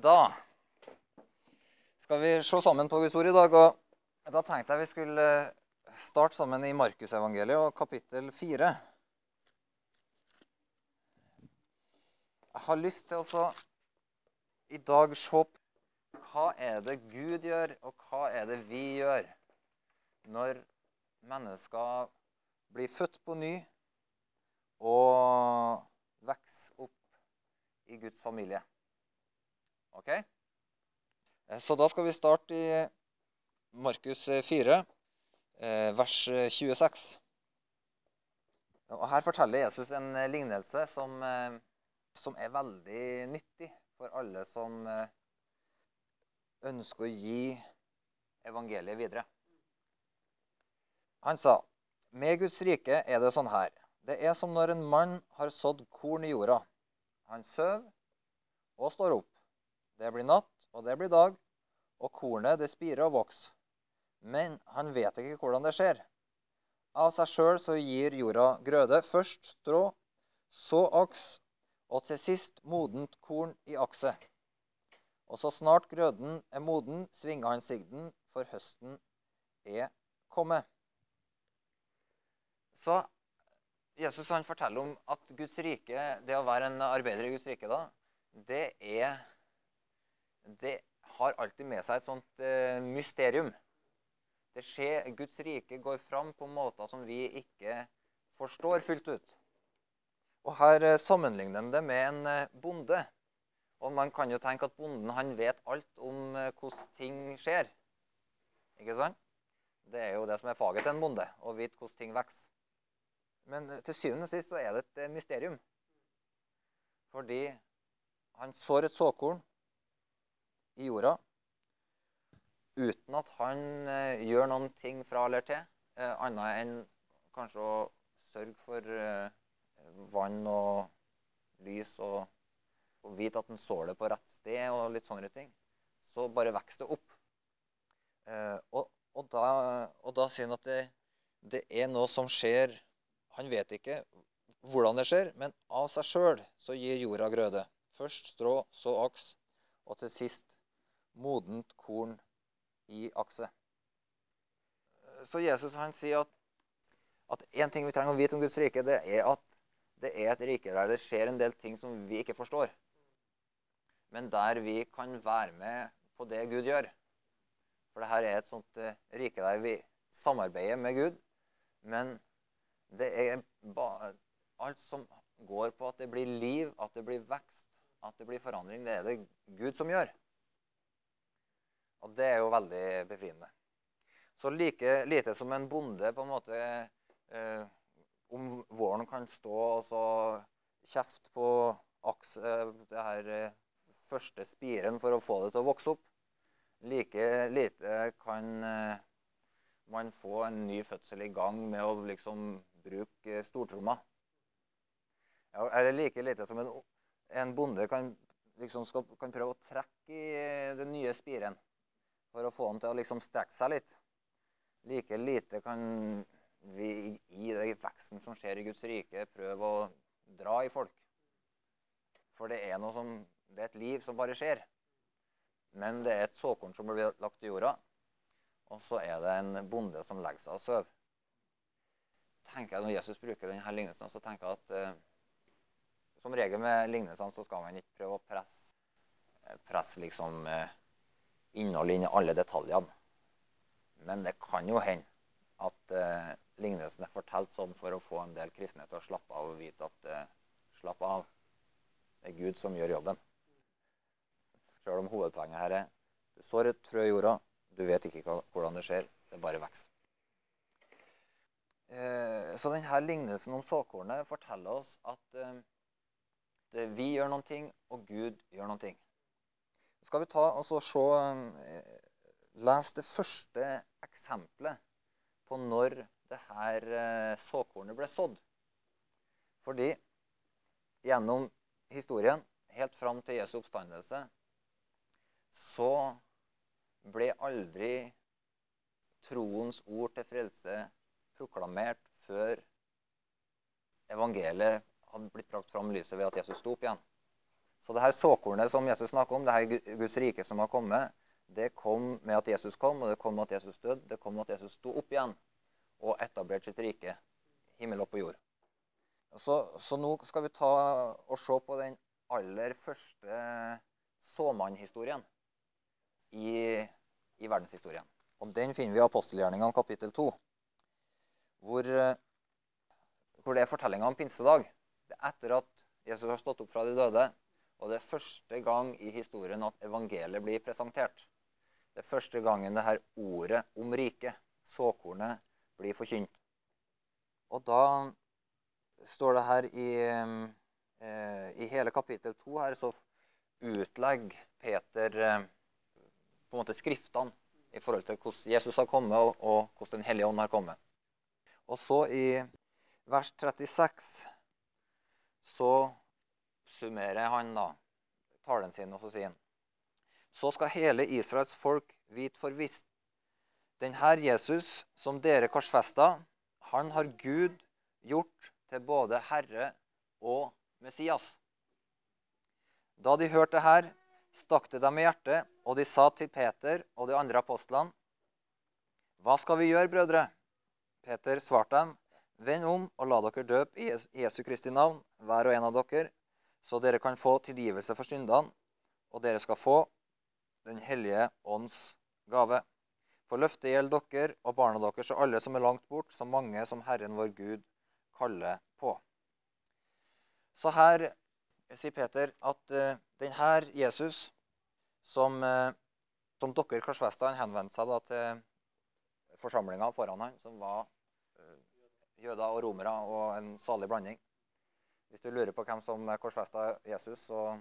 Da skal vi se sammen på Guds ord i dag. og Da tenkte jeg vi skulle starte sammen i Markusevangeliet og kapittel 4. Jeg har lyst til å i dag se på hva er det Gud gjør, og hva er det vi gjør når mennesker blir født på ny og vokser opp i Guds familie. Ok? Eh, så da skal vi starte i Markus 4, eh, vers 26. Og Her forteller Jesus en lignelse som, eh, som er veldig nyttig for alle som ønsker å gi evangeliet videre. Han sa, 'Med Guds rike er det sånn her.' Det er som når en mann har sådd korn i jorda. Han søv og står opp. Det blir natt, og det blir dag, og kornet det spirer og vokser. Men han vet ikke hvordan det skjer. Av seg sjøl så gir jorda grøde. Først strå, så aks, og til sist modent korn i akset. Og så snart grøden er moden, svinger han sigden, for høsten er kommet. Så Jesus han forteller om at Guds rike, det å være en arbeider i Guds rike, da, det er det har alltid med seg et sånt eh, mysterium. Det skjer, Guds rike går fram på måter som vi ikke forstår fullt ut. Og Her eh, sammenligner de det med en eh, bonde. Og Man kan jo tenke at bonden han vet alt om eh, hvordan ting skjer. Ikke sant? Det er jo det som er faget til en bonde, å vite hvordan ting vokser. Men til syvende og sist så er det et mysterium. Fordi han sår et såkorn, i jorda uten at han eh, gjør noen ting fra eller til, eh, annet enn kanskje å sørge for eh, vann og lys og, og vite at han sår det på rett sted og litt sånne ting, så bare vokser det opp. Eh, og, og, da, og, da, sier han at det, det, er noe som skjer Han vet ikke hvordan det skjer, men av seg sjøl så gir jorda grøde. Først strå, så aks, og til sist modent korn i akse. Så Jesus han sier at, at en ting vi trenger å vite om Guds rike, det er at det er et rike der det skjer en del ting som vi ikke forstår. Men der vi kan være med på det Gud gjør. For dette er et sånt uh, rike der vi samarbeider med Gud. Men det er alt som går på at det blir liv, at det blir vekst, at det blir forandring. Det er det Gud som gjør. Og det er jo veldig befriende. Så like lite som en bonde på en måte eh, om våren kan stå og så kjefte på aks, eh, det her eh, første spiren for å få det til å vokse opp, like lite kan eh, man få en ny fødsel i gang med å liksom bruke stortromma. Ja, eller like lite som en, en bonde kan, liksom skal, kan prøve å trekke i eh, den nye spiren for å få ham til å liksom strekke seg litt. Like lite kan vi i den veksten som skjer i Guds rike, prøve å dra i folk. For det er noe som, det er et liv som bare skjer. Men det er et såkorn som blir lagt i jorda, og så er det en bonde som legger seg og sover. Tenker jeg Når Jesus bruker denne lignelsen, så tenker jeg at eh, som regel med lignelsene så skal man ikke prøve å presse, presse liksom eh, innhold inn i alle detaljene. Men det kan jo hende at eh, lignelsen er fortalt sånn for å få en del kristne til å slappe av og vite at eh, slapp av, det er Gud som gjør jobben. Sjøl om hovedpoenget her er du sår et frø i jorda, du vet ikke hvordan det skjer, det bare vokser. Eh, så denne lignelsen om såkornet forteller oss at eh, vi gjør noen ting, og Gud gjør noen ting skal vi ta og se eh, det første eksempelet på når det her eh, såkornet ble sådd. Fordi gjennom historien, helt fram til Jesu oppstandelse, så ble aldri troens ord til frelse proklamert før evangeliet hadde blitt brakt fram lyset ved at Jesus sto opp igjen. Så det her såkornet som Jesus snakker om, det her Guds rike som har kommet, det kom med at Jesus kom, og det kom med at Jesus døde. Det kom med at Jesus sto opp igjen og etablerte sitt rike, himmel og på jord. Så, så, nå skal vi ta og se på den aller første såmannhistorien i, i verdenshistorien. Og Den finner vi i apostelgjerningene kapittel 2, hvor, hvor det er fortellinga om pinsedag. Det er etter at Jesus har stått opp fra de døde, og det er første gang i historien at evangeliet blir presentert. Det er første gangen det her ordet om riket, såkornet, blir forkynt. Og da står det her i, eh, i hele kapittel 2 her, så utlegger Peter eh, på en måte skriftene i forhold til hvordan Jesus har kommet, og, og hvordan Den hellige ånd har kommet. Og så i vers 36 så summerer han da talen sin, og så sier han Så skal hele Israels folk vite for visst den her Jesus som dere korsfesta, han har Gud gjort til både Herre og Messias. Da de hørte det her, stakk det dem i hjertet, og de sa til Peter og de andre apostlene, Hva skal vi gjøre, brødre? Peter svarte dem, Vend om og la dere døpe i Jesu Kristi navn, hver og en av dere, så dere kan få tilgivelse for syndene, og dere skal få Den hellige ånds gave. For løftet gjelder dere og barna deres og alle som er langt bort, så mange som Herren vår Gud kaller på. Så her sier Peter at uh, denne Jesus som, uh, som dere korsfesta, henvendte seg da til forsamlinga foran han, som var uh, jøder og romere og en salig blanding. Hvis du lurer på hvem som korsfesta Jesus, så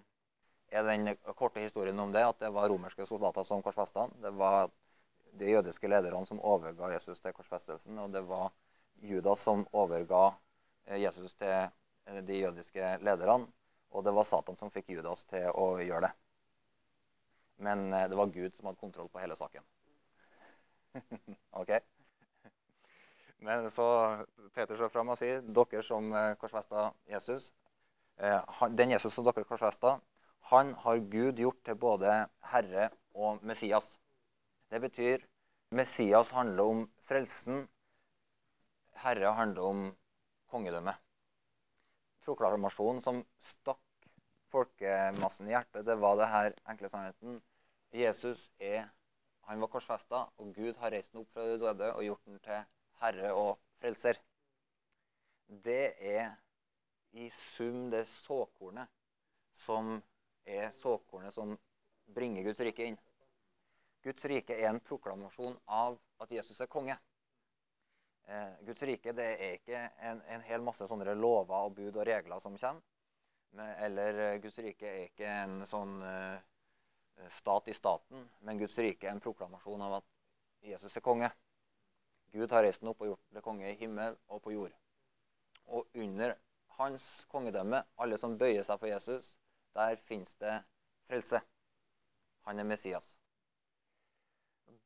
er den korte historien om det at det var romerske soldater som korsfesta han. Det var de jødiske lederne som overga Jesus til korsfestelsen, og det var Judas som overga eh, Jesus til eh, de jødiske lederne, og det var Satan som fikk Judas til å gjøre det. Men eh, det var Gud som hadde kontroll på hele saken. ok? Men så Peter står fram og sier, dere som korsfesta Jesus Den Jesus som dere korsfesta, han har Gud gjort til både Herre og Messias. Det betyr Messias handler om frelsen. Herre handler om kongedømme. Proklamasjonen som stakk folkemassen i hjertet, det var det her enkle sannheten. Jesus er Han var korsfesta, og Gud har reist ham opp fra de døde og gjort ham til herre og frelser. Det er i sum det såkornet som er såkornet som bringer Guds rike inn. Guds rike er en proklamasjon av at Jesus er konge. Eh, Guds rike det er ikke en, en hel masse sånne lover og bud og regler som kommer. Eller eh, Guds rike er ikke en sånn eh, stat i staten, men Guds rike er en proklamasjon av at Jesus er konge. Gud har reist ham opp og gjort det konge i himmel og på jord. Og under hans kongedømme, alle som bøyer seg for Jesus, der finnes det frelse. Han er Messias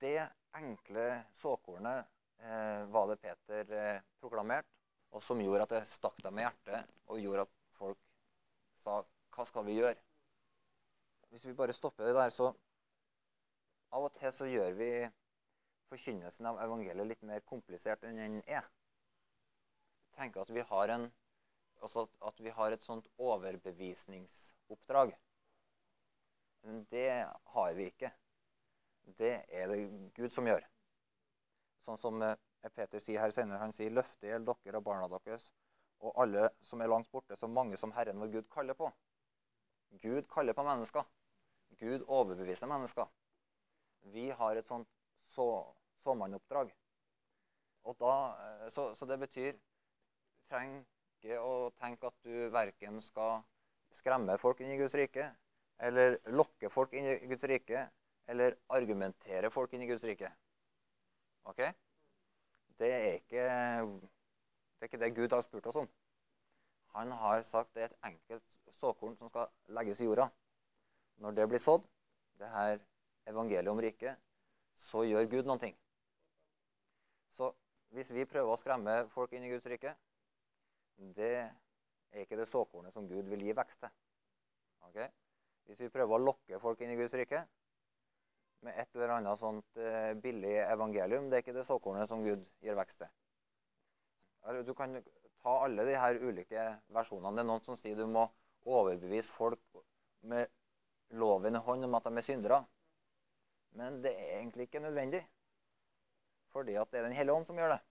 det enkle såkornet eh, var det Peter eh, proklamerte, og som gjorde at det stakk dem i hjertet, og gjorde at folk sa Hva skal vi gjøre? Hvis vi bare stopper det der, så Av og til så gjør vi forkynnelsen av evangeliet litt mer komplisert enn den er. Tenker at vi har, en, altså at vi har et sånt overbevisningsoppdrag. Men det har vi ikke det er det Gud som gjør. Sånn som eh, Peter sier her senere, han sier løftet gjelder dere og barna deres og alle som er langt borte, så mange som Herren vår Gud kaller på. Gud kaller på mennesker. Gud overbeviser mennesker. Vi har et sånt så, såmannoppdrag. Eh, så, så, det betyr trenger ikke å tenke at du verken skal skremme folk inn i Guds rike, eller lokke folk inn i Guds rike, eller argumentere folk inn i Guds rike. Ok? Det er ikke det, er ikke det Gud har spurt oss om. Han har sagt det er et enkelt såkorn som skal legges i jorda. Når det blir sådd, det her evangeliet om riket, så gjør Gud noen ting. Så hvis vi prøver å skremme folk inn i Guds rike, det er ikke det såkornet som Gud vil gi vekst til. Okay? Hvis vi prøver å lokke folk inn i Guds rike med et eller annet sånt eh, billig evangelium, det er ikke det såkornet som Gud gir vekst til. Du kan ta alle de her ulike versjonene. Det er noen som sier du må overbevise folk med loven i hånd om at de er syndere. Men det er egentlig ikke nødvendig. Fordi at det er Den hellige ånd som gjør det.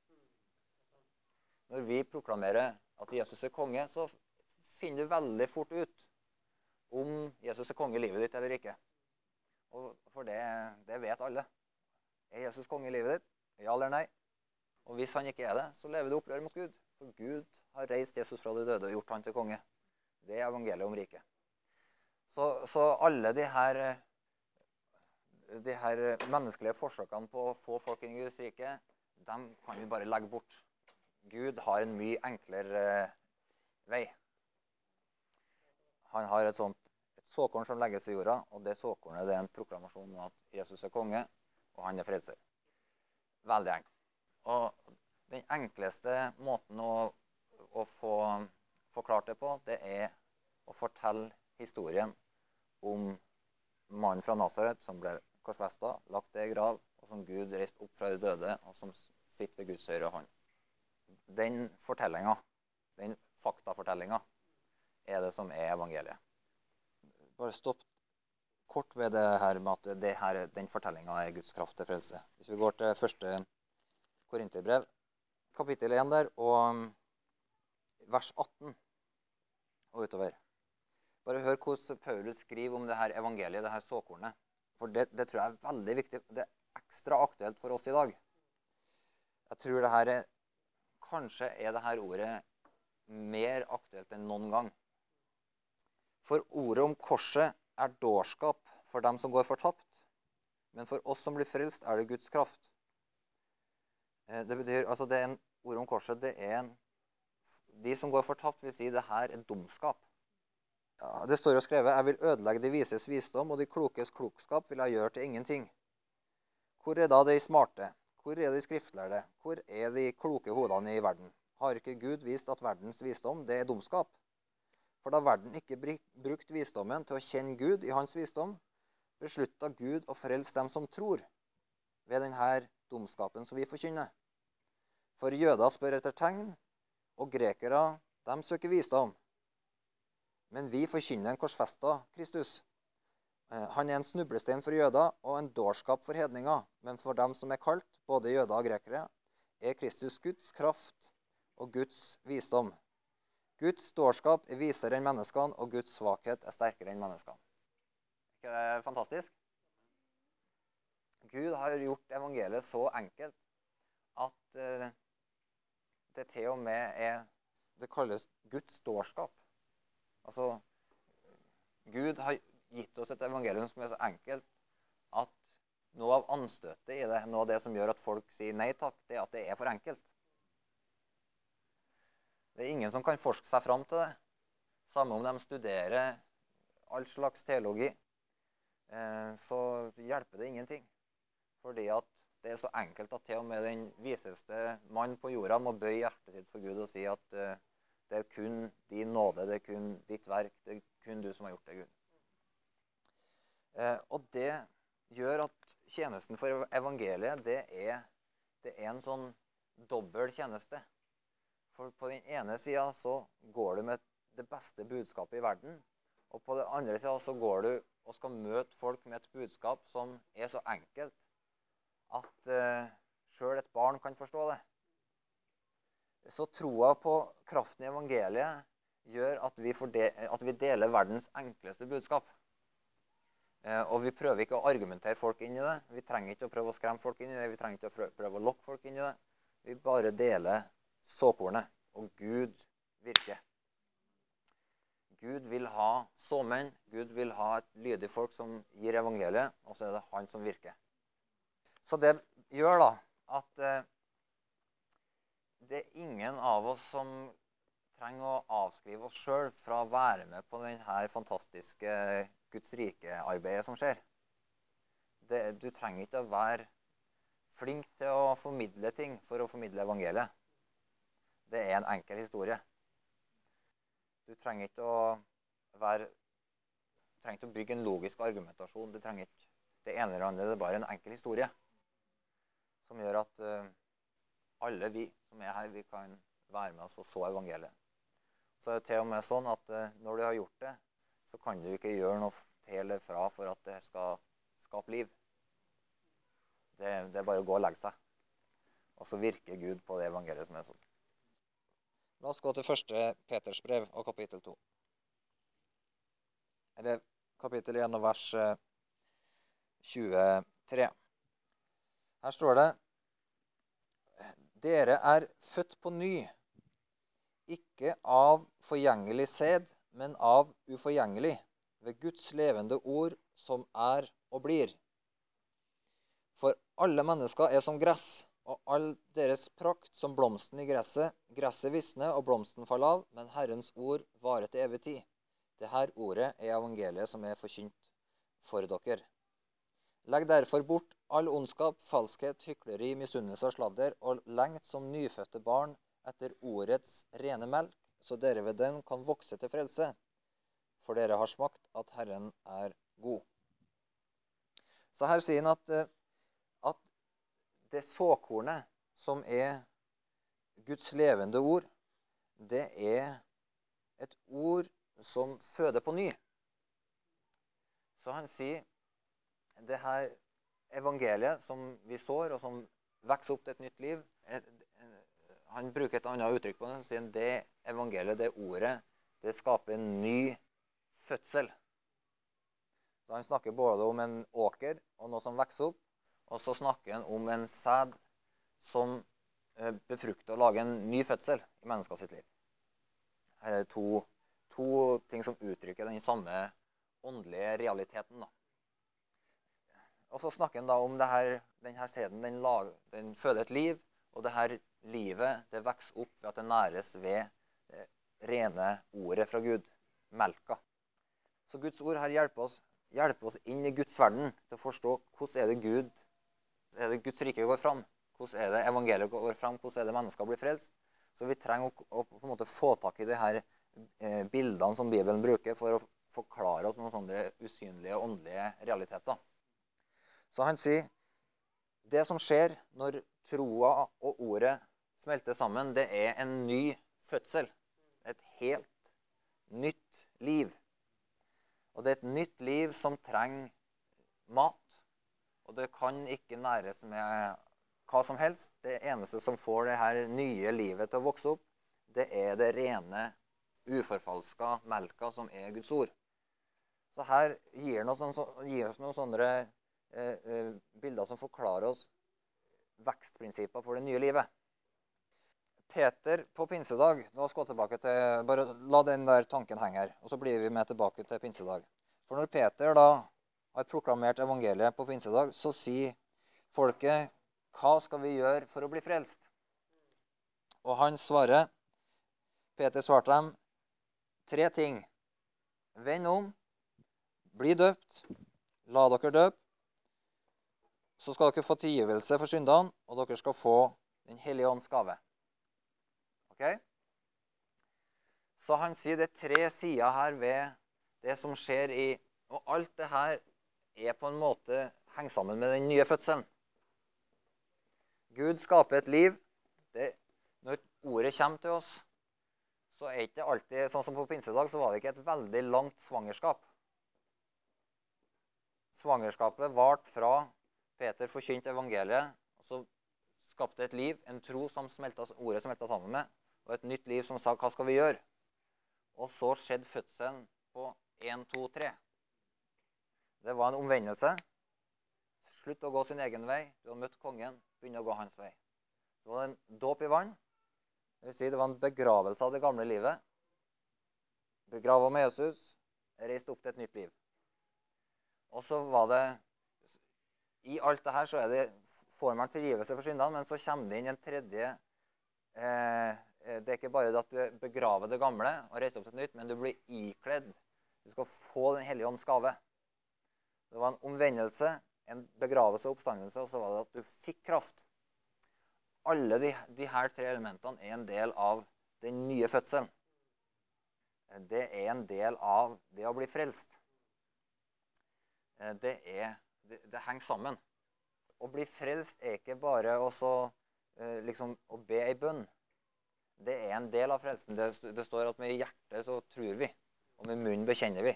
Når vi proklamerer at Jesus er konge, så finner du veldig fort ut om Jesus er konge i livet ditt eller ikke. Og for det, det vet alle. Er Jesus konge i livet ditt? Ja eller nei? Og hvis han ikke er det, så lever du opprør mot Gud. For Gud har reist Jesus fra de døde og gjort han til konge. Det er evangeliet om riket. Så, så alle de her, de her menneskelige forsøkene på å få folk inn i Guds rike, dem kan vi bare legge bort. Gud har en mye enklere eh, vei. Han har et sånt et såkorn som legges i jorda, og det såkornet det er en proklamasjon om at Jesus er konge, og han er frelser. Veldig enkelt. Og den enkleste måten å, å få forklart det på, det er å fortelle historien om mannen fra Nasaret som ble korsfesta, lagt i grav, og som Gud reiste opp fra de døde, og som sitter ved Guds høyre hånd. Den fortellinga, den faktafortellinga, er det som er evangeliet. Bare stopp kort ved det her med at det her, den fortellinga er Guds kraft til frelse. Hvis vi går til første Korinterbrev, kapittel 1 der, og vers 18 og utover. Bare hør hvordan Paulus skriver om det her evangeliet, det her såkornet. For det, det, tror jeg er veldig viktig. Det er ekstra aktuelt for oss i dag. Jeg tror det her er Kanskje er det her ordet mer aktuelt enn noen gang. For ordet om korset er dårskap for dem som går fortapt. Men for oss som blir frelst, er det Guds kraft. Eh, det betyr, altså det er en, Ordet om korset det er en De som går fortapt, vil si det her er dumskap. Det står jo skrevet Jeg vil ødelegge de vises visdom, og de klokes klokskap vil jeg gjøre til ingenting. Hvor er da de smarte? Hvor er de skriftlærde? Hvor er de kloke hodene i verden? Har ikke Gud vist at verdens visdom, det er dumskap? For da verden ikke brukt visdommen til å kjenne Gud i hans visdom, beslutta Gud å frelse dem som tror, ved denne dumskapen som vi forkynner. For jøder spør etter tegn, og grekere, de søker visdom. Men vi forkynner en korsfesta Kristus. Eh, han er en snublestein for jøder og en dårskap for hedninger. Men for dem som er kalt, både jøder og grekere, er Kristus Guds kraft og Guds visdom. Guds dårskap er visere enn menneskene, og Guds svakhet er sterkere enn menneskene. Er ikke det fantastisk? Gud har gjort evangeliet så enkelt at eh, det til og med er Det kalles Guds dårskap. Altså, Gud har gitt oss et evangelium som er så enkelt at noe av anstøtet i det, noe av det som gjør at folk sier nei takk, det er at det er for enkelt. Det er ingen som kan forske seg fram til det. Samme om de studerer all slags teologi, eh, så hjelper det ingenting. Fordi at det er så enkelt at til og med den viseste mann på jorda må bøye hjertet sitt for Gud og si at eh, det er kun din nåde, det er kun ditt verk. Det er kun du som har gjort det, Gud. Eh, og det gjør at tjenesten for evangeliet, det er, det er en sånn dobbel tjeneste. For på den ene sida så går du med det beste budskapet i verden. Og på den andre sida så går du og skal møte folk med et budskap som er så enkelt at uh, sjøl et barn kan forstå det så troa på kraften i evangeliet gjør at vi, at vi deler verdens enkleste budskap. Eh, og vi prøver ikke å argumentere folk inn i det. Vi trenger ikke å prøve å skremme folk inn i det. Vi trenger ikke å prøve å lokke folk inn i det. Vi bare deler såkornet, og Gud virker. Gud vil ha såmenn. Gud vil ha et lydig folk som gir evangeliet, og så er det han som virker. Så det gjør da at eh, det er ingen av oss som trenger å avskrive oss sjøl fra å være med på denne fantastiske Guds rike-arbeidet som skjer. Det, du trenger ikke å være flink til å formidle ting for å formidle evangeliet. Det er en enkel historie. Du trenger ikke å være trenger ikke å bygge en logisk argumentasjon. Du trenger ikke det ene eller andre. Det er bare en enkel historie som gjør at uh, alle vi som er her, vi kan være med oss og så evangeliet. Så er det til og med sånn at uh, når du har gjort det, så kan du ikke gjøre noe til eller fra for at det skal skape liv. Det, det er bare å gå og legge seg. Og så virker Gud på det evangeliet som er sånn. La oss gå til første Peters brev og kapittel 2. Eller kapittel 1 og vers 23. Eh, Her står det Dere er født på ny, ikke av forgjengelig sæd, men av uforgjengelig, ved Guds levende ord, som er og blir. For alle mennesker er som gress, og all deres prakt som blomsten i gresset. Gresset visner og blomsten faller av, men Herrens ord varer til evig tid. Dette ordet er evangeliet som er forkynt for dere. Legg derfor bort all ondskap, falskhet, hykleri, misunnelse og sladder, og lengt som nyfødte barn etter ordets rene melk, så dere ved den kan vokse til frelse. For dere har smakt at Herren er god. Så her sier han at at det såkornet som er Guds levende ord, det er et ord som føder på ny. Så han sier det her evangeliet som vi sår, og som vokser opp til et nytt liv Han bruker et annet uttrykk på det. Han sier det evangeliet, det ordet, det skaper en ny fødsel. Så Han snakker både om en åker og noe som vokser opp, og så snakker han om en sæd som eh, befrukter og lager en ny fødsel i mennesker sitt liv. Her er to, to ting som uttrykker den samme åndelige realiteten. Da. Og så snakker han da om det her, denne sæden den, den føder et liv, og det her livet det vokser opp ved at det næres ved det rene ordet fra Gud, melka. Så Guds ord her hjelper oss, hjelper oss inn i Guds verden til å forstå hvordan er det Gud er det Guds rike går fram? Hvordan er det evangeliet går fram? Hvordan er det mennesker blir frelst? Så vi trenger å, å på en måte få tak i de her eh, bildene som Bibelen bruker for å forklare oss noen sånne usynlige åndelige realiteter. Så han sier det som skjer når troa og ordet smelter sammen, det er en ny fødsel. Et helt nytt liv. Og det er et nytt liv som trenger mat. Og det kan ikke næres med hva som helst. Det eneste som får det her nye livet til å vokse opp, det er det rene, uforfalska melka som er Guds ord. Så her gir det oss, noen sånne bilder som forklarer oss vekstprinsipper for det nye livet. Peter på pinsedag La oss gå tilbake til, bare La den der tanken henge her, og så blir vi med tilbake til pinsedag. For når Peter da har proklamert evangeliet på pinsedag, så sier folket hva skal vi gjøre for å bli frelst? Og han svarer Peter svarte dem tre ting. Vend om, bli døpt, la dere døpe. Så skal dere få tilgivelse for syndene, og dere skal få Den hellige ånds gave. Ok? Så han sier det er tre sider her ved det som skjer i Og alt det her er på en måte henger sammen med den nye fødselen. Gud skaper et liv. Det, når ordet kommer til oss, så er ikke alltid Sånn som på pinsedag, så var det ikke et veldig langt svangerskap. Svangerskapet varte fra Peter forkynte evangeliet, og så skapte et liv, en tro som smelta, ordet smelta sammen med, og et nytt liv som sa 'Hva skal vi gjøre?' Og så skjedde fødselen på 1, 2, 3. Det var en omvendelse. Slutt å gå sin egen vei. Du har møtt kongen. Begynne å gå hans vei. Så var det en dåp i vann. Det vil si det var en begravelse av det gamle livet. Begrava med Jesus, reist opp til et nytt liv. Og så var det I alt det her så det, får man tilgivelse for syndene, men så kommer det inn en tredje eh, Det er ikke bare at du begraver det gamle og reiser opp til et nytt, men du blir ikledd. Du skal få Den hellige ånds gave. Det var en omvendelse, en begravelse og oppstandelse, og så var det at du fikk kraft. Alle de, de her tre elementene er en del av den nye fødselen. Det er en del av det å bli frelst. eh, det er det, det henger sammen. Å bli frelst er ikke bare også, eh, liksom, å be ei bønn. Det er en del av frelsen. Det, det står at med hjertet så tror vi, og med munnen bekjenner vi.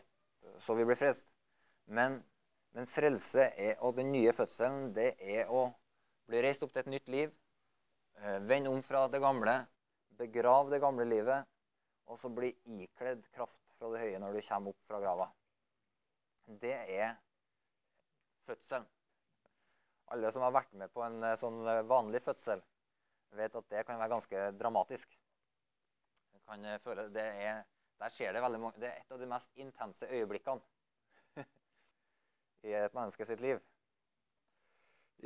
Så vi blir frelst. Men, men frelse er, og den nye fødselen, det er å bli reist opp til et nytt liv. Eh, vend om fra det gamle. Begrav det gamle livet. Og så bli ikledd kraft fra det høye når du kommer opp fra grava. Det er fødselen. Alle som har vært med på en eh, sånn eh, vanlig fødsel, vet at det kan være ganske dramatisk. Føle, er, der skjer det veldig mange Det er et av de mest intense øyeblikkene i et menneske sitt liv.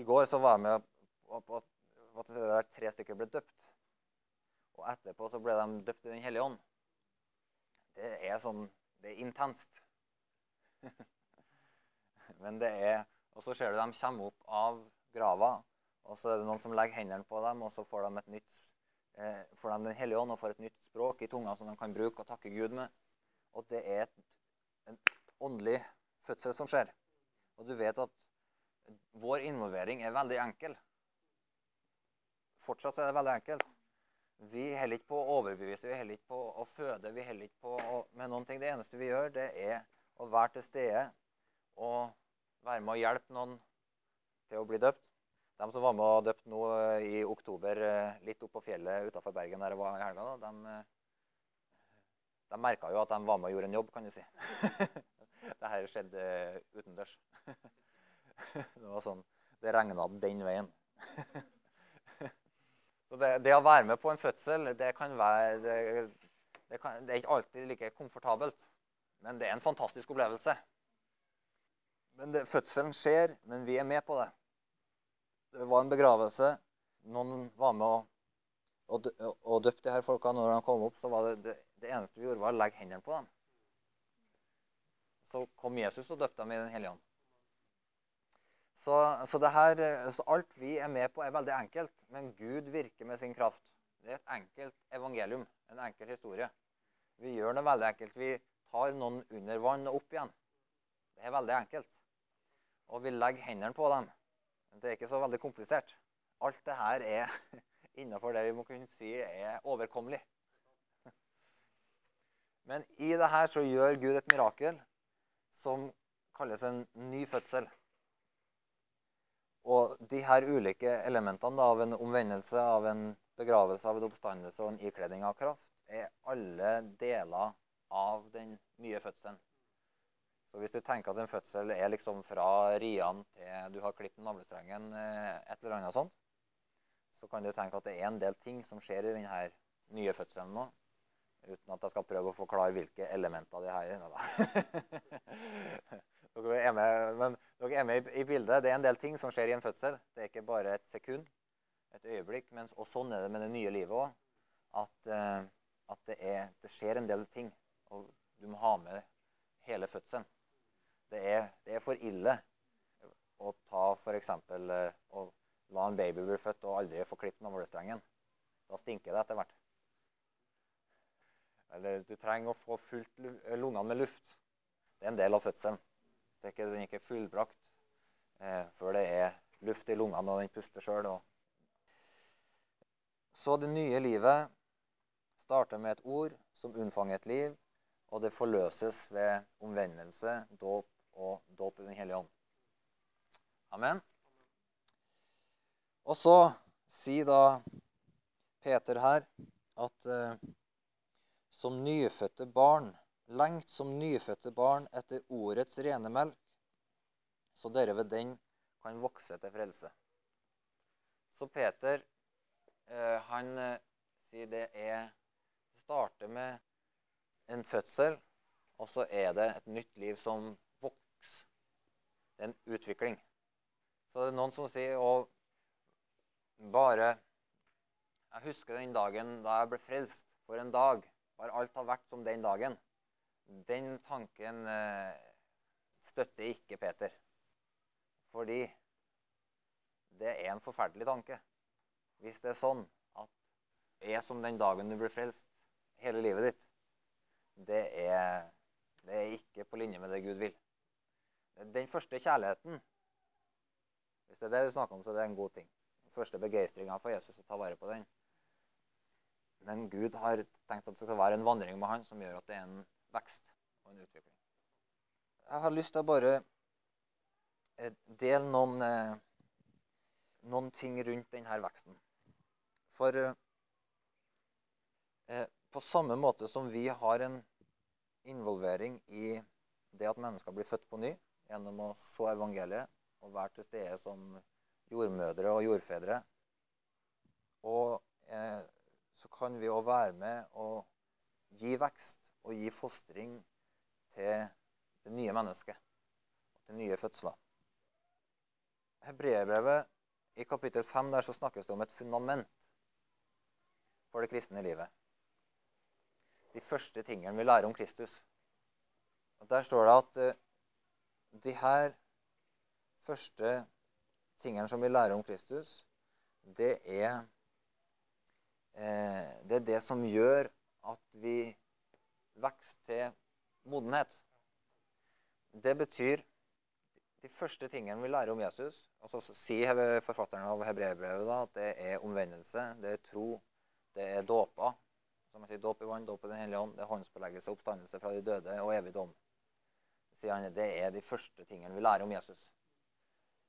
I går så var jeg med på at tre stykker ble døpt. Og etterpå så ble de døpt i Den hellige ånd. Det er sånn Det er intenst. Men det er Og så ser du dem komme opp av grava, og så er det noen som legger hendene på dem, og så får de, et nytt, eh, får de Den hellige ånd og får et nytt språk i tunga som de kan bruke og takke Gud med. Og det er et, en åndelig fødsel som skjer. Og du vet at vår involvering er veldig enkel. Fortsatt er det veldig enkelt. Vi holder ikke på å overbevise, vi holder ikke på å føde. vi heller ikke på å, med noen ting. Det eneste vi gjør, det er å være til stede og være med å hjelpe noen til å bli døpt. De som var med og døpt nå eh, i oktober eh, litt opp på fjellet utafor Bergen der det var i helga, de, eh, de merka jo at de var med og gjorde en jobb, kan du si. det her skjedde utendørs. det var sånn Det regna den veien. Så det, det, å være med på en fødsel, det kan være det, det, kan, det er ikke alltid like komfortabelt. Men det er en fantastisk opplevelse. Men det, Fødselen skjer, men vi er med på det. Det var en begravelse. Noen var med og, og, og døpte de her folka. Når de kom opp, så var det, det, det eneste vi gjorde, var å legge hendene på dem. Så kom Jesus og døpte dem i Den hellige ånd. Så, så, her, så, alt vi er med på, er veldig enkelt. Men Gud virker med sin kraft. Det er et enkelt evangelium, en enkel historie. Vi gjør det veldig enkelt. Vi tar noen under vann og opp igjen. Det er veldig enkelt og vi legger hendene på dem. Det er ikke så veldig komplisert. Alt det her er innenfor det vi må kunne si er overkommelig. Men i det her så gjør Gud et mirakel som kalles en ny fødsel. Og de her ulike elementene av en omvendelse, av en begravelse, av en oppstandelse og en ikledning av kraft, er alle deler av den nye fødselen. Så hvis du tenker at en fødsel er liksom fra riene til du har klippet navlestrengen, eh, et eller annet sånt, så kan du tenke at det er en del ting som skjer i denne nye fødselen nå. Uten at jeg skal prøve å forklare hvilke elementer det her er. dere er med, men dere er med i bildet. Det er en del ting som skjer i en fødsel. Det er ikke bare et sekund, et øyeblikk. Mens, og sånn er det med det nye livet òg. At, uh, at det, er, det skjer en del ting. Og du må ha med hele fødselen. Det er, det er for ille å ta f.eks. Eh, å la en baby bli født og aldri få klippet navlestrengen. Da stinker det etter hvert. Eller du trenger å få fullt lungene med luft. Det er en del av fødselen. Det er ikke, den er ikke fullbrakt eh, før det er luft i lungene og den puster sjøl. Så det nye livet starter med et ord som unnfanger et liv, og det forløses ved omvendelse, dåp og dåp i Den hellige ånd. Amen. Og så sier da Peter her at eh, som nyfødte barn, lengt som nyfødte barn etter ordets rene melk, så dere ved den kan vokse til frelse. Så Peter, eh, han eh, sier det er Det starter med en fødsel, og så er det et nytt liv som det er en utvikling. Så det er noen som sier og bare Jeg husker den dagen da jeg ble frelst. For en dag. Bare alt har vært som den dagen. Den tanken eh, støtter ikke Peter. Fordi det er en forferdelig tanke. Hvis det er sånn at det er som den dagen du ble frelst, hele livet ditt, det er, det er ikke på linje med det Gud vil. Den første kjærligheten Hvis det er det du snakker om, så er det en god ting. Den første begeistringa for Jesus å ta vare på den. Men Gud har tenkt at det skal være en vandring med han som gjør at det er en vekst og en utvikling. Jeg har lyst til å bare eh, dele noen, eh, noen ting rundt denne veksten. For eh, på samme måte som vi har en involvering i det at mennesker blir født på ny gjennom å så evangeliet og være til stede som jordmødre og jordfedre. Og eh, så kan vi òg være med og gi vekst og gi fostring til det nye mennesket. Til nye fødsler. Hebreerbrevet i kapittel 5 der så snakkes det om et fundament for det kristne livet. De første tingene vi lærer om Kristus. Og Der står det at uh, de her første tingene som vi lærer om Kristus, det er, eh, det er det som gjør at vi vokser til modenhet. Det betyr de første tingene vi lærer om Jesus og så sier forfatteren av hebreerbrevet at det er omvendelse, det er tro, det er dåpa. Som sier, Dåp i vann, dåp i Den hellige ånd, det er håndspåleggelse, oppstandelse fra de døde og evig dom. Sier han, Det er de første tingene vi lærer om Jesus.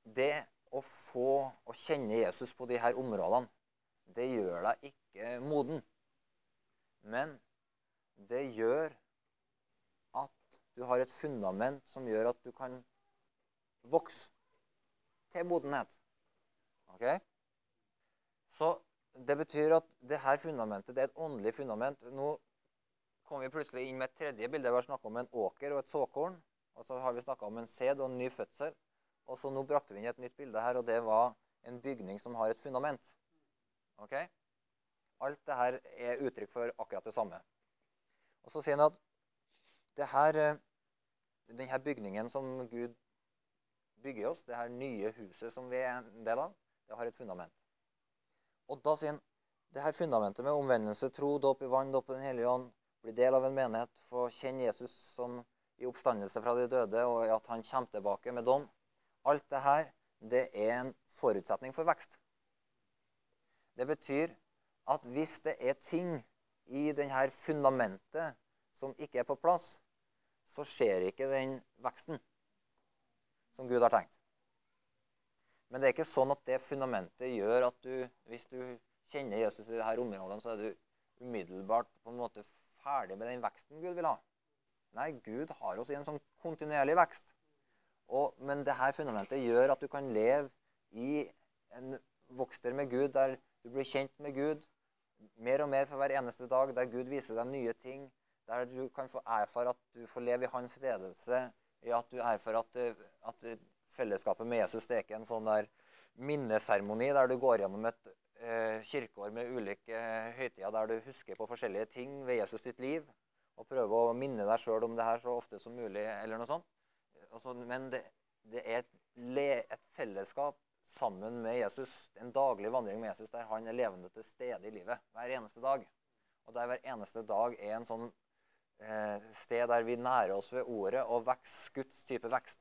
Det å få å kjenne Jesus på de her områdene, det gjør deg ikke moden. Men det gjør at du har et fundament som gjør at du kan vokse til modenhet. Ok? Så det betyr at det her fundamentet det er et åndelig fundament. Nå kommer vi plutselig inn med et tredje bilde. Vi har snakka om en åker og et såkorn. Og så har vi snakka om en sæd og en ny fødsel. Og så nå brakte vi inn et nytt bilde her, og det var en bygning som har et fundament. Ok? Alt det her er uttrykk for akkurat det samme. Og så sier han at det her, eh, denne bygningen som Gud bygger oss, det her nye huset som vi er en del av, det har et fundament. Og da sier han det her fundamentet med omvendelse, tro, dåp i vann, dåp i Den hellige ånd, bli del av en menighet, få kjenne Jesus som i oppstandelse fra de døde, og at han kommer tilbake med dom Alt det her, det er en forutsetning for vekst. Det betyr at hvis det er ting i denne fundamentet som ikke er på plass, så skjer ikke den veksten som Gud har tenkt. Men det er ikke sånn at det fundamentet gjør at du, hvis du kjenner Jesus i dette området, så er du umiddelbart på en måte ferdig med den veksten Gud vil ha. Nei, Gud har oss i en sånn kontinuerlig vekst. Og, men dette fundamentet gjør at du kan leve i en vokster med Gud, der du blir kjent med Gud mer og mer for hver eneste dag, der Gud viser deg nye ting, der du kan få erfare at du får leve i hans ledelse, i at du erfarer at, at fellesskapet med Jesus det er ikke en sånn der minneseremoni der du går gjennom et eh, kirkeår med ulike eh, høytider der du husker på forskjellige ting ved Jesus sitt liv, og prøve å minne deg sjøl om det her så ofte som mulig, eller noe sånt. Altså, men det, det er et, et, fellesskap sammen med Jesus, en daglig vandring med Jesus, der han er levende til stede i livet hver eneste dag. Og der hver eneste dag er en sånn eh, sted der vi nærer oss ved ordet og vekst, Guds type vekst.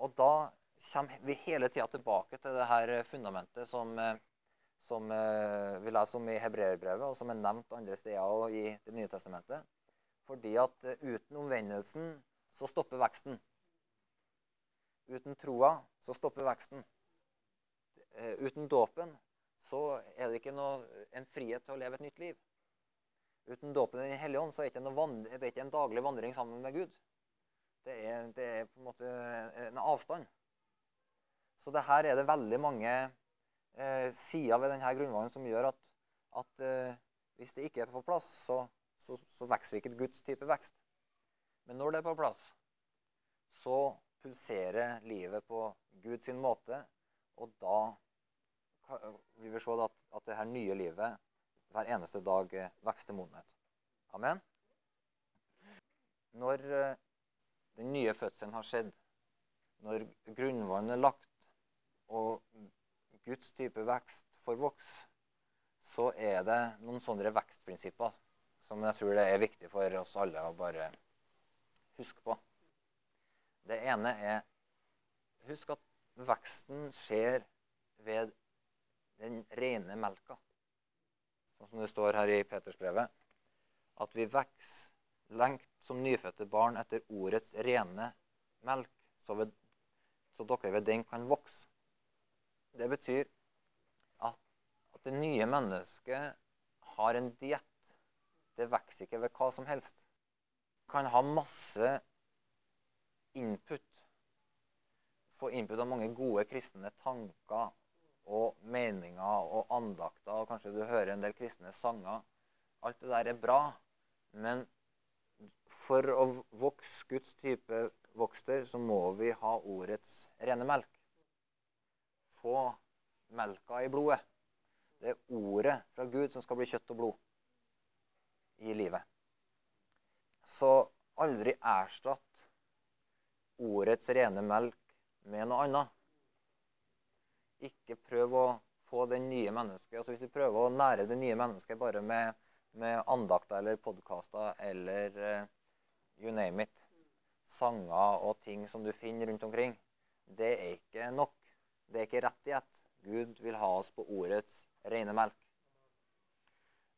Og da kommer vi hele tida tilbake til det her fundamentet som, eh, som eh, vi leser om i Hebreerbrevet, og som er nevnt andre steder og i Det nye testamentet. Fordi at eh, uten omvendelsen så stopper veksten. Uten troa så stopper veksten. Eh, uten dåpen så er det ikke noe, en frihet til å leve et nytt liv. Uten dåpen i Den hellige ånd så er det, ikke det er ikke en daglig vandring sammen med Gud. Det er, det er, på en måte en avstand. Så det her er det veldig mange eh, sider ved denne grunnvollen som gjør at, at eh, hvis det ikke er på plass, så, så, så vokser vi ikke Guds type vekst. Men når det er på plass, så pulserer livet på Guds måte. Og da vil vi se at, at det her nye livet hver eneste dag vokser til modenhet. Amen. Når eh, den nye fødselen har skjedd, når grunnvannet er lagt, og Guds type vekst får vokse, så er det noen sånne vekstprinsipper som jeg tror det er viktig for oss alle å bare huske på. Det ene er Husk at veksten skjer ved den rene melka. Sånn som det står her i Petersbrevet. At vi vokser lengt som nyfødte barn etter ordets rene melk, så, ved, så dere ved den kan vokse. Det betyr at, at det nye mennesket har en diett. Det vokser ikke ved hva som helst. Kan ha masse input. Få input av mange gode kristne tanker og meninger og andakter. og Kanskje du hører en del kristne sanger. Alt det der er bra. Men for å vokse Guds type vokster, så må vi ha ordets rene melk. Få melka i blodet. Det er ordet fra Gud som skal bli kjøtt og blod i livet. Så aldri erstatt ordets rene melk med noe annet. Ikke prøv å få det nye mennesket. Altså Hvis du prøver å nære det nye mennesket bare med, med andakter eller podkaster eller uh, you name it, sanger og ting som du finner rundt omkring, det er ikke nok. Det er ikke rett diett. Gud vil ha oss på ordets rene melk.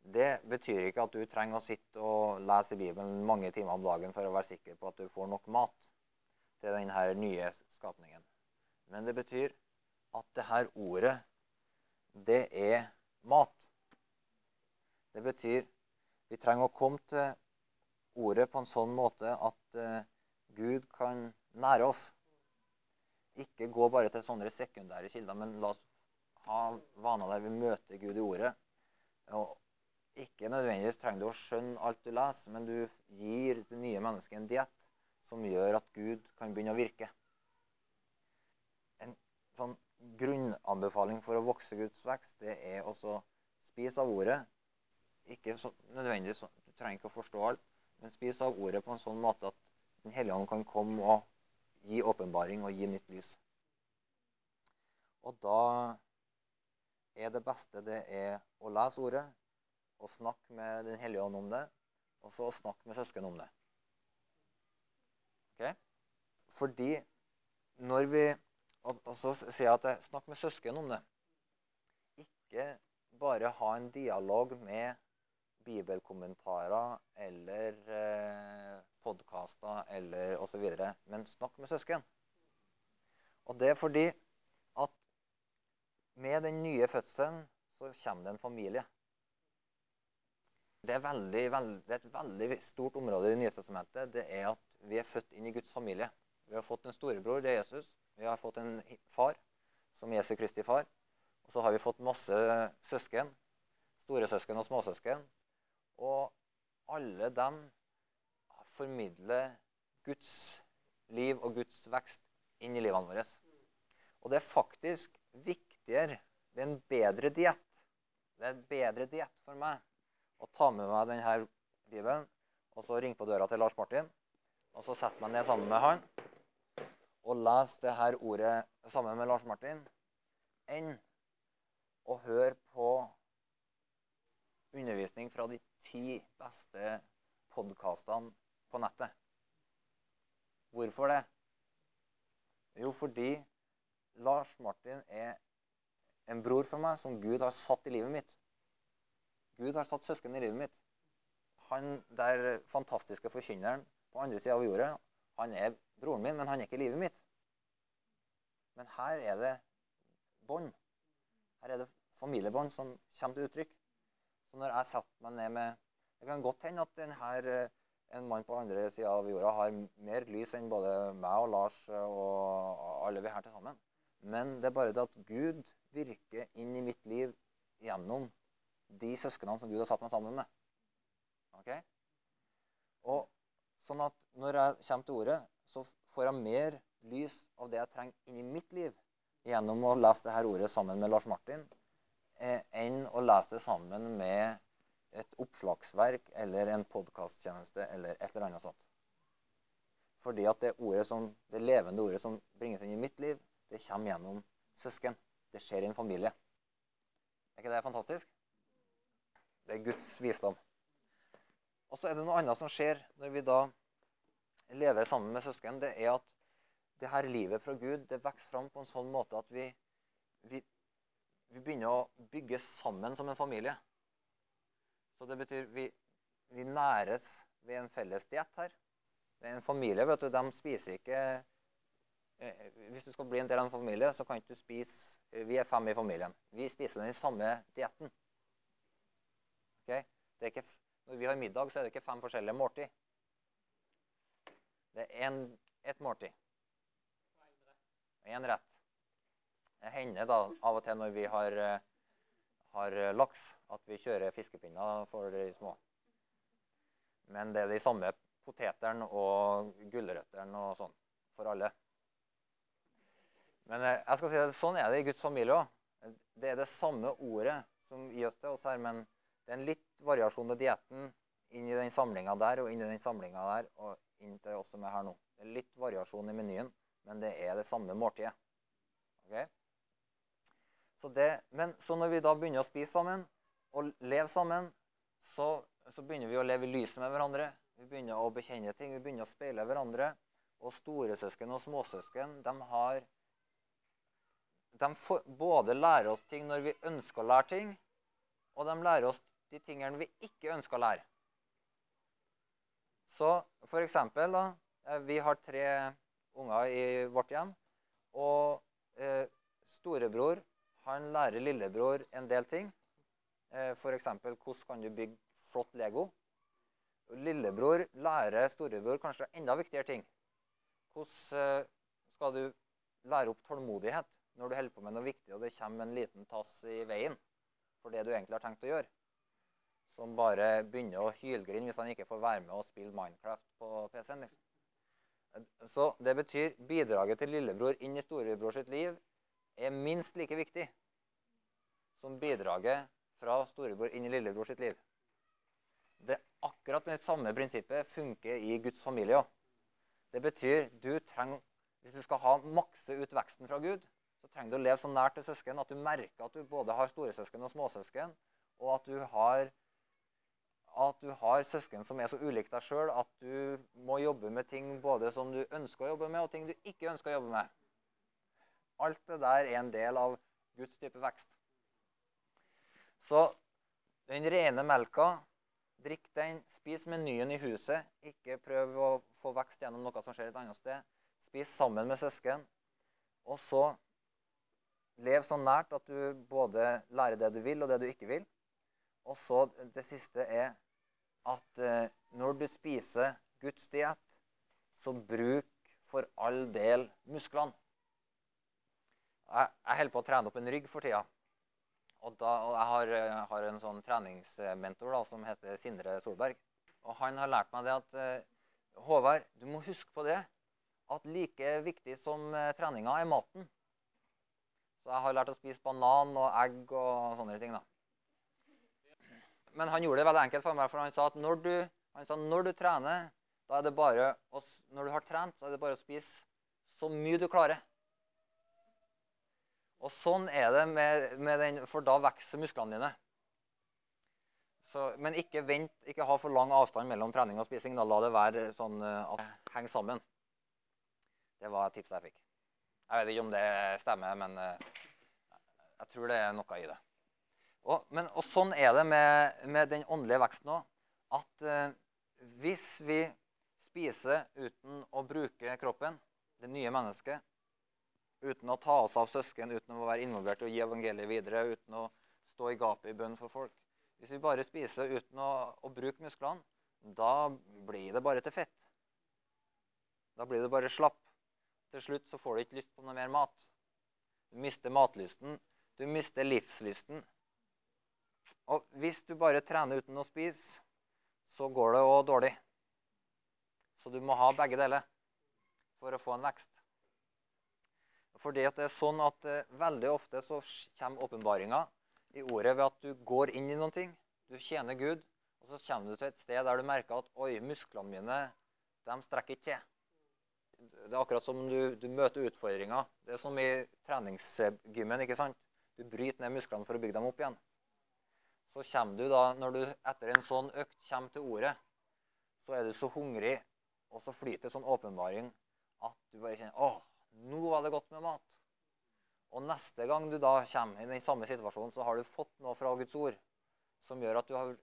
Det betyr ikke at du trenger å sitte og lese Bibelen mange timer om dagen for å være sikker på at du får nok mat til denne nye skapningen. Men det betyr at det her ordet, det er mat. Det betyr vi trenger å komme til ordet på en sånn måte at uh, Gud kan nære oss. Ikke gå bare til sånne sekundære kilder, men la oss ha vaner der vi møter Gud i ordet. Og ikke nødvendigvis trenger du å skjønne alt du leser, men du gir det nye mennesket en diett som gjør at Gud kan begynne å virke. En sånn grunnanbefaling for å vokse Guds vekst, det er også spise av ordet. Ikke så, nødvendigvis, Du trenger ikke å forstå alt, men spis av ordet på en sånn måte at Den hellige ånd kan komme og gi åpenbaring og gi nytt lys. Og da er det beste det er å lese ordet og snakke med Den hellige ånd om det, og så snakke med søsken om det. Ok? Fordi når vi Og, så sier jeg at jeg snakker med søsken om det. Ikke bare ha en dialog med bibelkommentarer eller eh, podkaster eller osv., men snakk med søsken. Og det er fordi at med den nye fødselen så kommer det en familie. Det er, veldig, veldig, det er, et veldig stort område i Det. Det er at vi er født inn i Guds familie. Vi har fått en storebror, det er Jesus. Vi har fått en far, som Jesu Kristi far. Og så har vi fått masse søsken. Storesøsken og småsøsken. Og alle dem formidler Guds liv og Guds vekst inn i livene våre. Og det er faktisk viktigere. Det er en bedre diett. Det er en bedre diett for meg å ta med meg denne Bibelen og så ringe på døra til Lars Martin og så sette meg ned sammen med han og lese det her ordet sammen med Lars Martin, enn å høre på undervisning fra de ti beste podkastene på nettet. Hvorfor det? Jo, fordi Lars Martin er en bror for meg som Gud har satt i livet mitt. Gud har satt søsken i livet mitt. Han der fantastiske forkynneren på andre sida av jordet, han er broren min, men han er ikke livet mitt. Men her er det bånd. Her er det familiebånd som kommer til uttrykk. Så når jeg setter meg ned med Det kan godt hende at denne, en mann på andre sida av jorda har mer lys enn både meg og Lars og alle vi her til sammen. Men det er bare det at Gud virker inn i mitt liv gjennom de søsknene som Gud har satt meg sammen med. Ok? Og sånn at når jeg kommer til ordet, så får jeg mer lys av det jeg trenger inni mitt liv gjennom å lese dette ordet sammen med Lars Martin, eh, enn å lese det sammen med et oppslagsverk eller en podkasttjeneste eller et eller annet sånt. Fordi at det, ordet som, det levende ordet som bringes inn i mitt liv, det kommer gjennom søsken. Det skjer i en familie. Er ikke det fantastisk? Det er Guds visdom. Og så er det noe annet som skjer når vi da lever sammen med søsken. Det er at det her livet fra Gud det vokser fram på en sånn måte at vi, vi, vi begynner å bygge sammen som en familie. Så det betyr vi, vi næres ved en felles diett her. Det er en familie, vet du, de spiser ikke eh, Hvis du skal bli en del av en familie, så kan ikke du spise Vi er fem i familien. Vi spiser den samme dietten. Okay? Ikke, når vi har middag, så er det ikke fem forskjellige måltid. Det er en, ett måltid. Én rett. Det hender da av og til når vi har, eh, har laks, at vi kjører fiskepinner for de små. Men det er de samme potetene og gulrøttene og sånn for alle. Men eh, jeg skal si at sånn er det i Guds familie òg. Det er det samme ordet som gir oss til oss her, men det er en litt variasjon i dietten inn i den samlinga der og inn i den samlinga der og inn til oss som er her nå. Det er litt variasjon i menyen, men det er det samme måltidet. Okay? Så, det, men, så når vi da begynner å spise sammen og leve sammen, så, så begynner vi å leve i lyset med hverandre. Vi begynner å bekjenne ting, vi begynner å speile hverandre. Og storesøsken og småsøsken de har De får, både lærer oss ting når vi ønsker å lære ting, og de lærer oss de tingene vi ikke ønsker å lære. Så for eksempel, da eh, Vi har tre unger i vårt hjem. Og eh, storebror han lærer lillebror en del ting. Eh, F.eks. hvordan kan du bygge flott Lego. Lillebror lærer storebror kanskje enda viktigere ting. Hvordan eh, skal du lære opp tålmodighet når du holder på med noe viktig, og det kommer en liten tass i veien for det du egentlig har tenkt å gjøre? Som bare begynner å hylgrine hvis han ikke får være med og spille Minecraft på PC-en. liksom. Så det betyr bidraget til lillebror inn i storebror sitt liv er minst like viktig som bidraget fra storebror inn i lillebror sitt liv. Det Akkurat det samme prinsippet funker i Guds familie òg. Det betyr du trenger, hvis du skal ha makse ut veksten fra Gud, så trenger du å leve så nært til søsken at du merker at du både har storesøsken og småsøsken, og at du har at du har søsken som er så ulike deg sjøl at du må jobbe med ting både som du ønsker å jobbe med, og ting du ikke ønsker å jobbe med. Alt det der er en del av Guds type vekst. Så den rene melka, drikk den. Spis menyen i huset. Ikke prøv å få vekst gjennom noe som skjer et annet sted. Spis sammen med søsken. Og så lev så nært at du både lærer det du vil, og det du ikke vil. Og så det siste er at eh, når du spiser Guds diett, så bruk for all del musklene. Jeg, jeg holder på å trene opp en rygg for tida. Og, da, og jeg har, eh, har, en sånn treningsmentor da, som heter Sindre Solberg. Og han har lært meg det at eh, Håvard, du må huske på det at like viktig som treninga er maten. Så jeg har lært å spise banan og egg og sånne ting. da. Men han gjorde det veldig enkelt for meg, for han sa at når du, sa, når du trener, da er det bare å, når du har trent, så er det bare å spise så mye du klarer. Og sånn er det med, med den, for da vokser musklene dine. Så, men ikke vent, ikke ha for lang avstand mellom trening og spising. Da la det være sånn eh, at det sammen. Det var et tips jeg fikk. Jeg vet ikke om det stemmer, men eh, jeg tror det er noe i det. Og, men, og sånn er det med, med den åndelige veksten òg. At eh, hvis vi spiser uten å bruke kroppen, det nye mennesket, uten å ta oss av søsken, uten å være involvert å gi evangeliet videre, uten å stå i gapet i bønn for folk Hvis vi bare spiser uten å, å bruke musklene, da blir det bare til fett. Da blir det bare slapp. Til slutt så får du ikke lyst på noe mer mat. Du mister matlysten. Du mister livslysten. Og hvis du bare trener uten å spise, så går det òg dårlig. Så du må ha begge deler for å få en vekst. Fordi det er sånn at eh, Veldig ofte så kommer åpenbaringa i ordet ved at du går inn i noen ting. Du tjener Gud, og så kommer du til et sted der du merker at oi, musklene mine de strekker ikke til. Det er akkurat som du, du møter utfordringer. Det er som i treningsgymmen. ikke sant? Du bryter ned musklene for å bygge dem opp igjen så kommer du da, når du etter en sånn økt kommer til ordet, så er du så hungrig, og så flyter sånn åpenbaring at du bare kjenner åh, Nå var det godt med mat. Og neste gang du da kommer i den samme situasjonen, så har du fått noe fra Guds ord som gjør at har,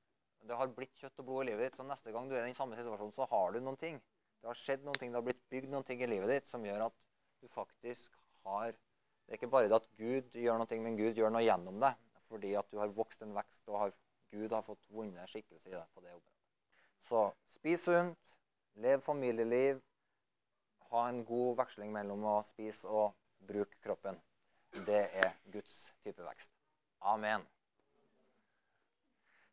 det har blitt kjøtt og blod i livet ditt. Så neste gang du er i den samme situasjonen, så har du noen ting. Det har skjedd noen ting, det har blitt bygd noen ting i livet ditt som gjør at du faktisk har Det er ikke bare det at Gud gjør noe, men Gud gjør noe gjennom det. Fordi at du har vokst en vekst, og har, Gud har fått vunnet skikkelse i deg på det området. Så spis sunt, lev familieliv, ha en god veksling mellom å spise og bruke kroppen. Det er Guds type vekst. Amen.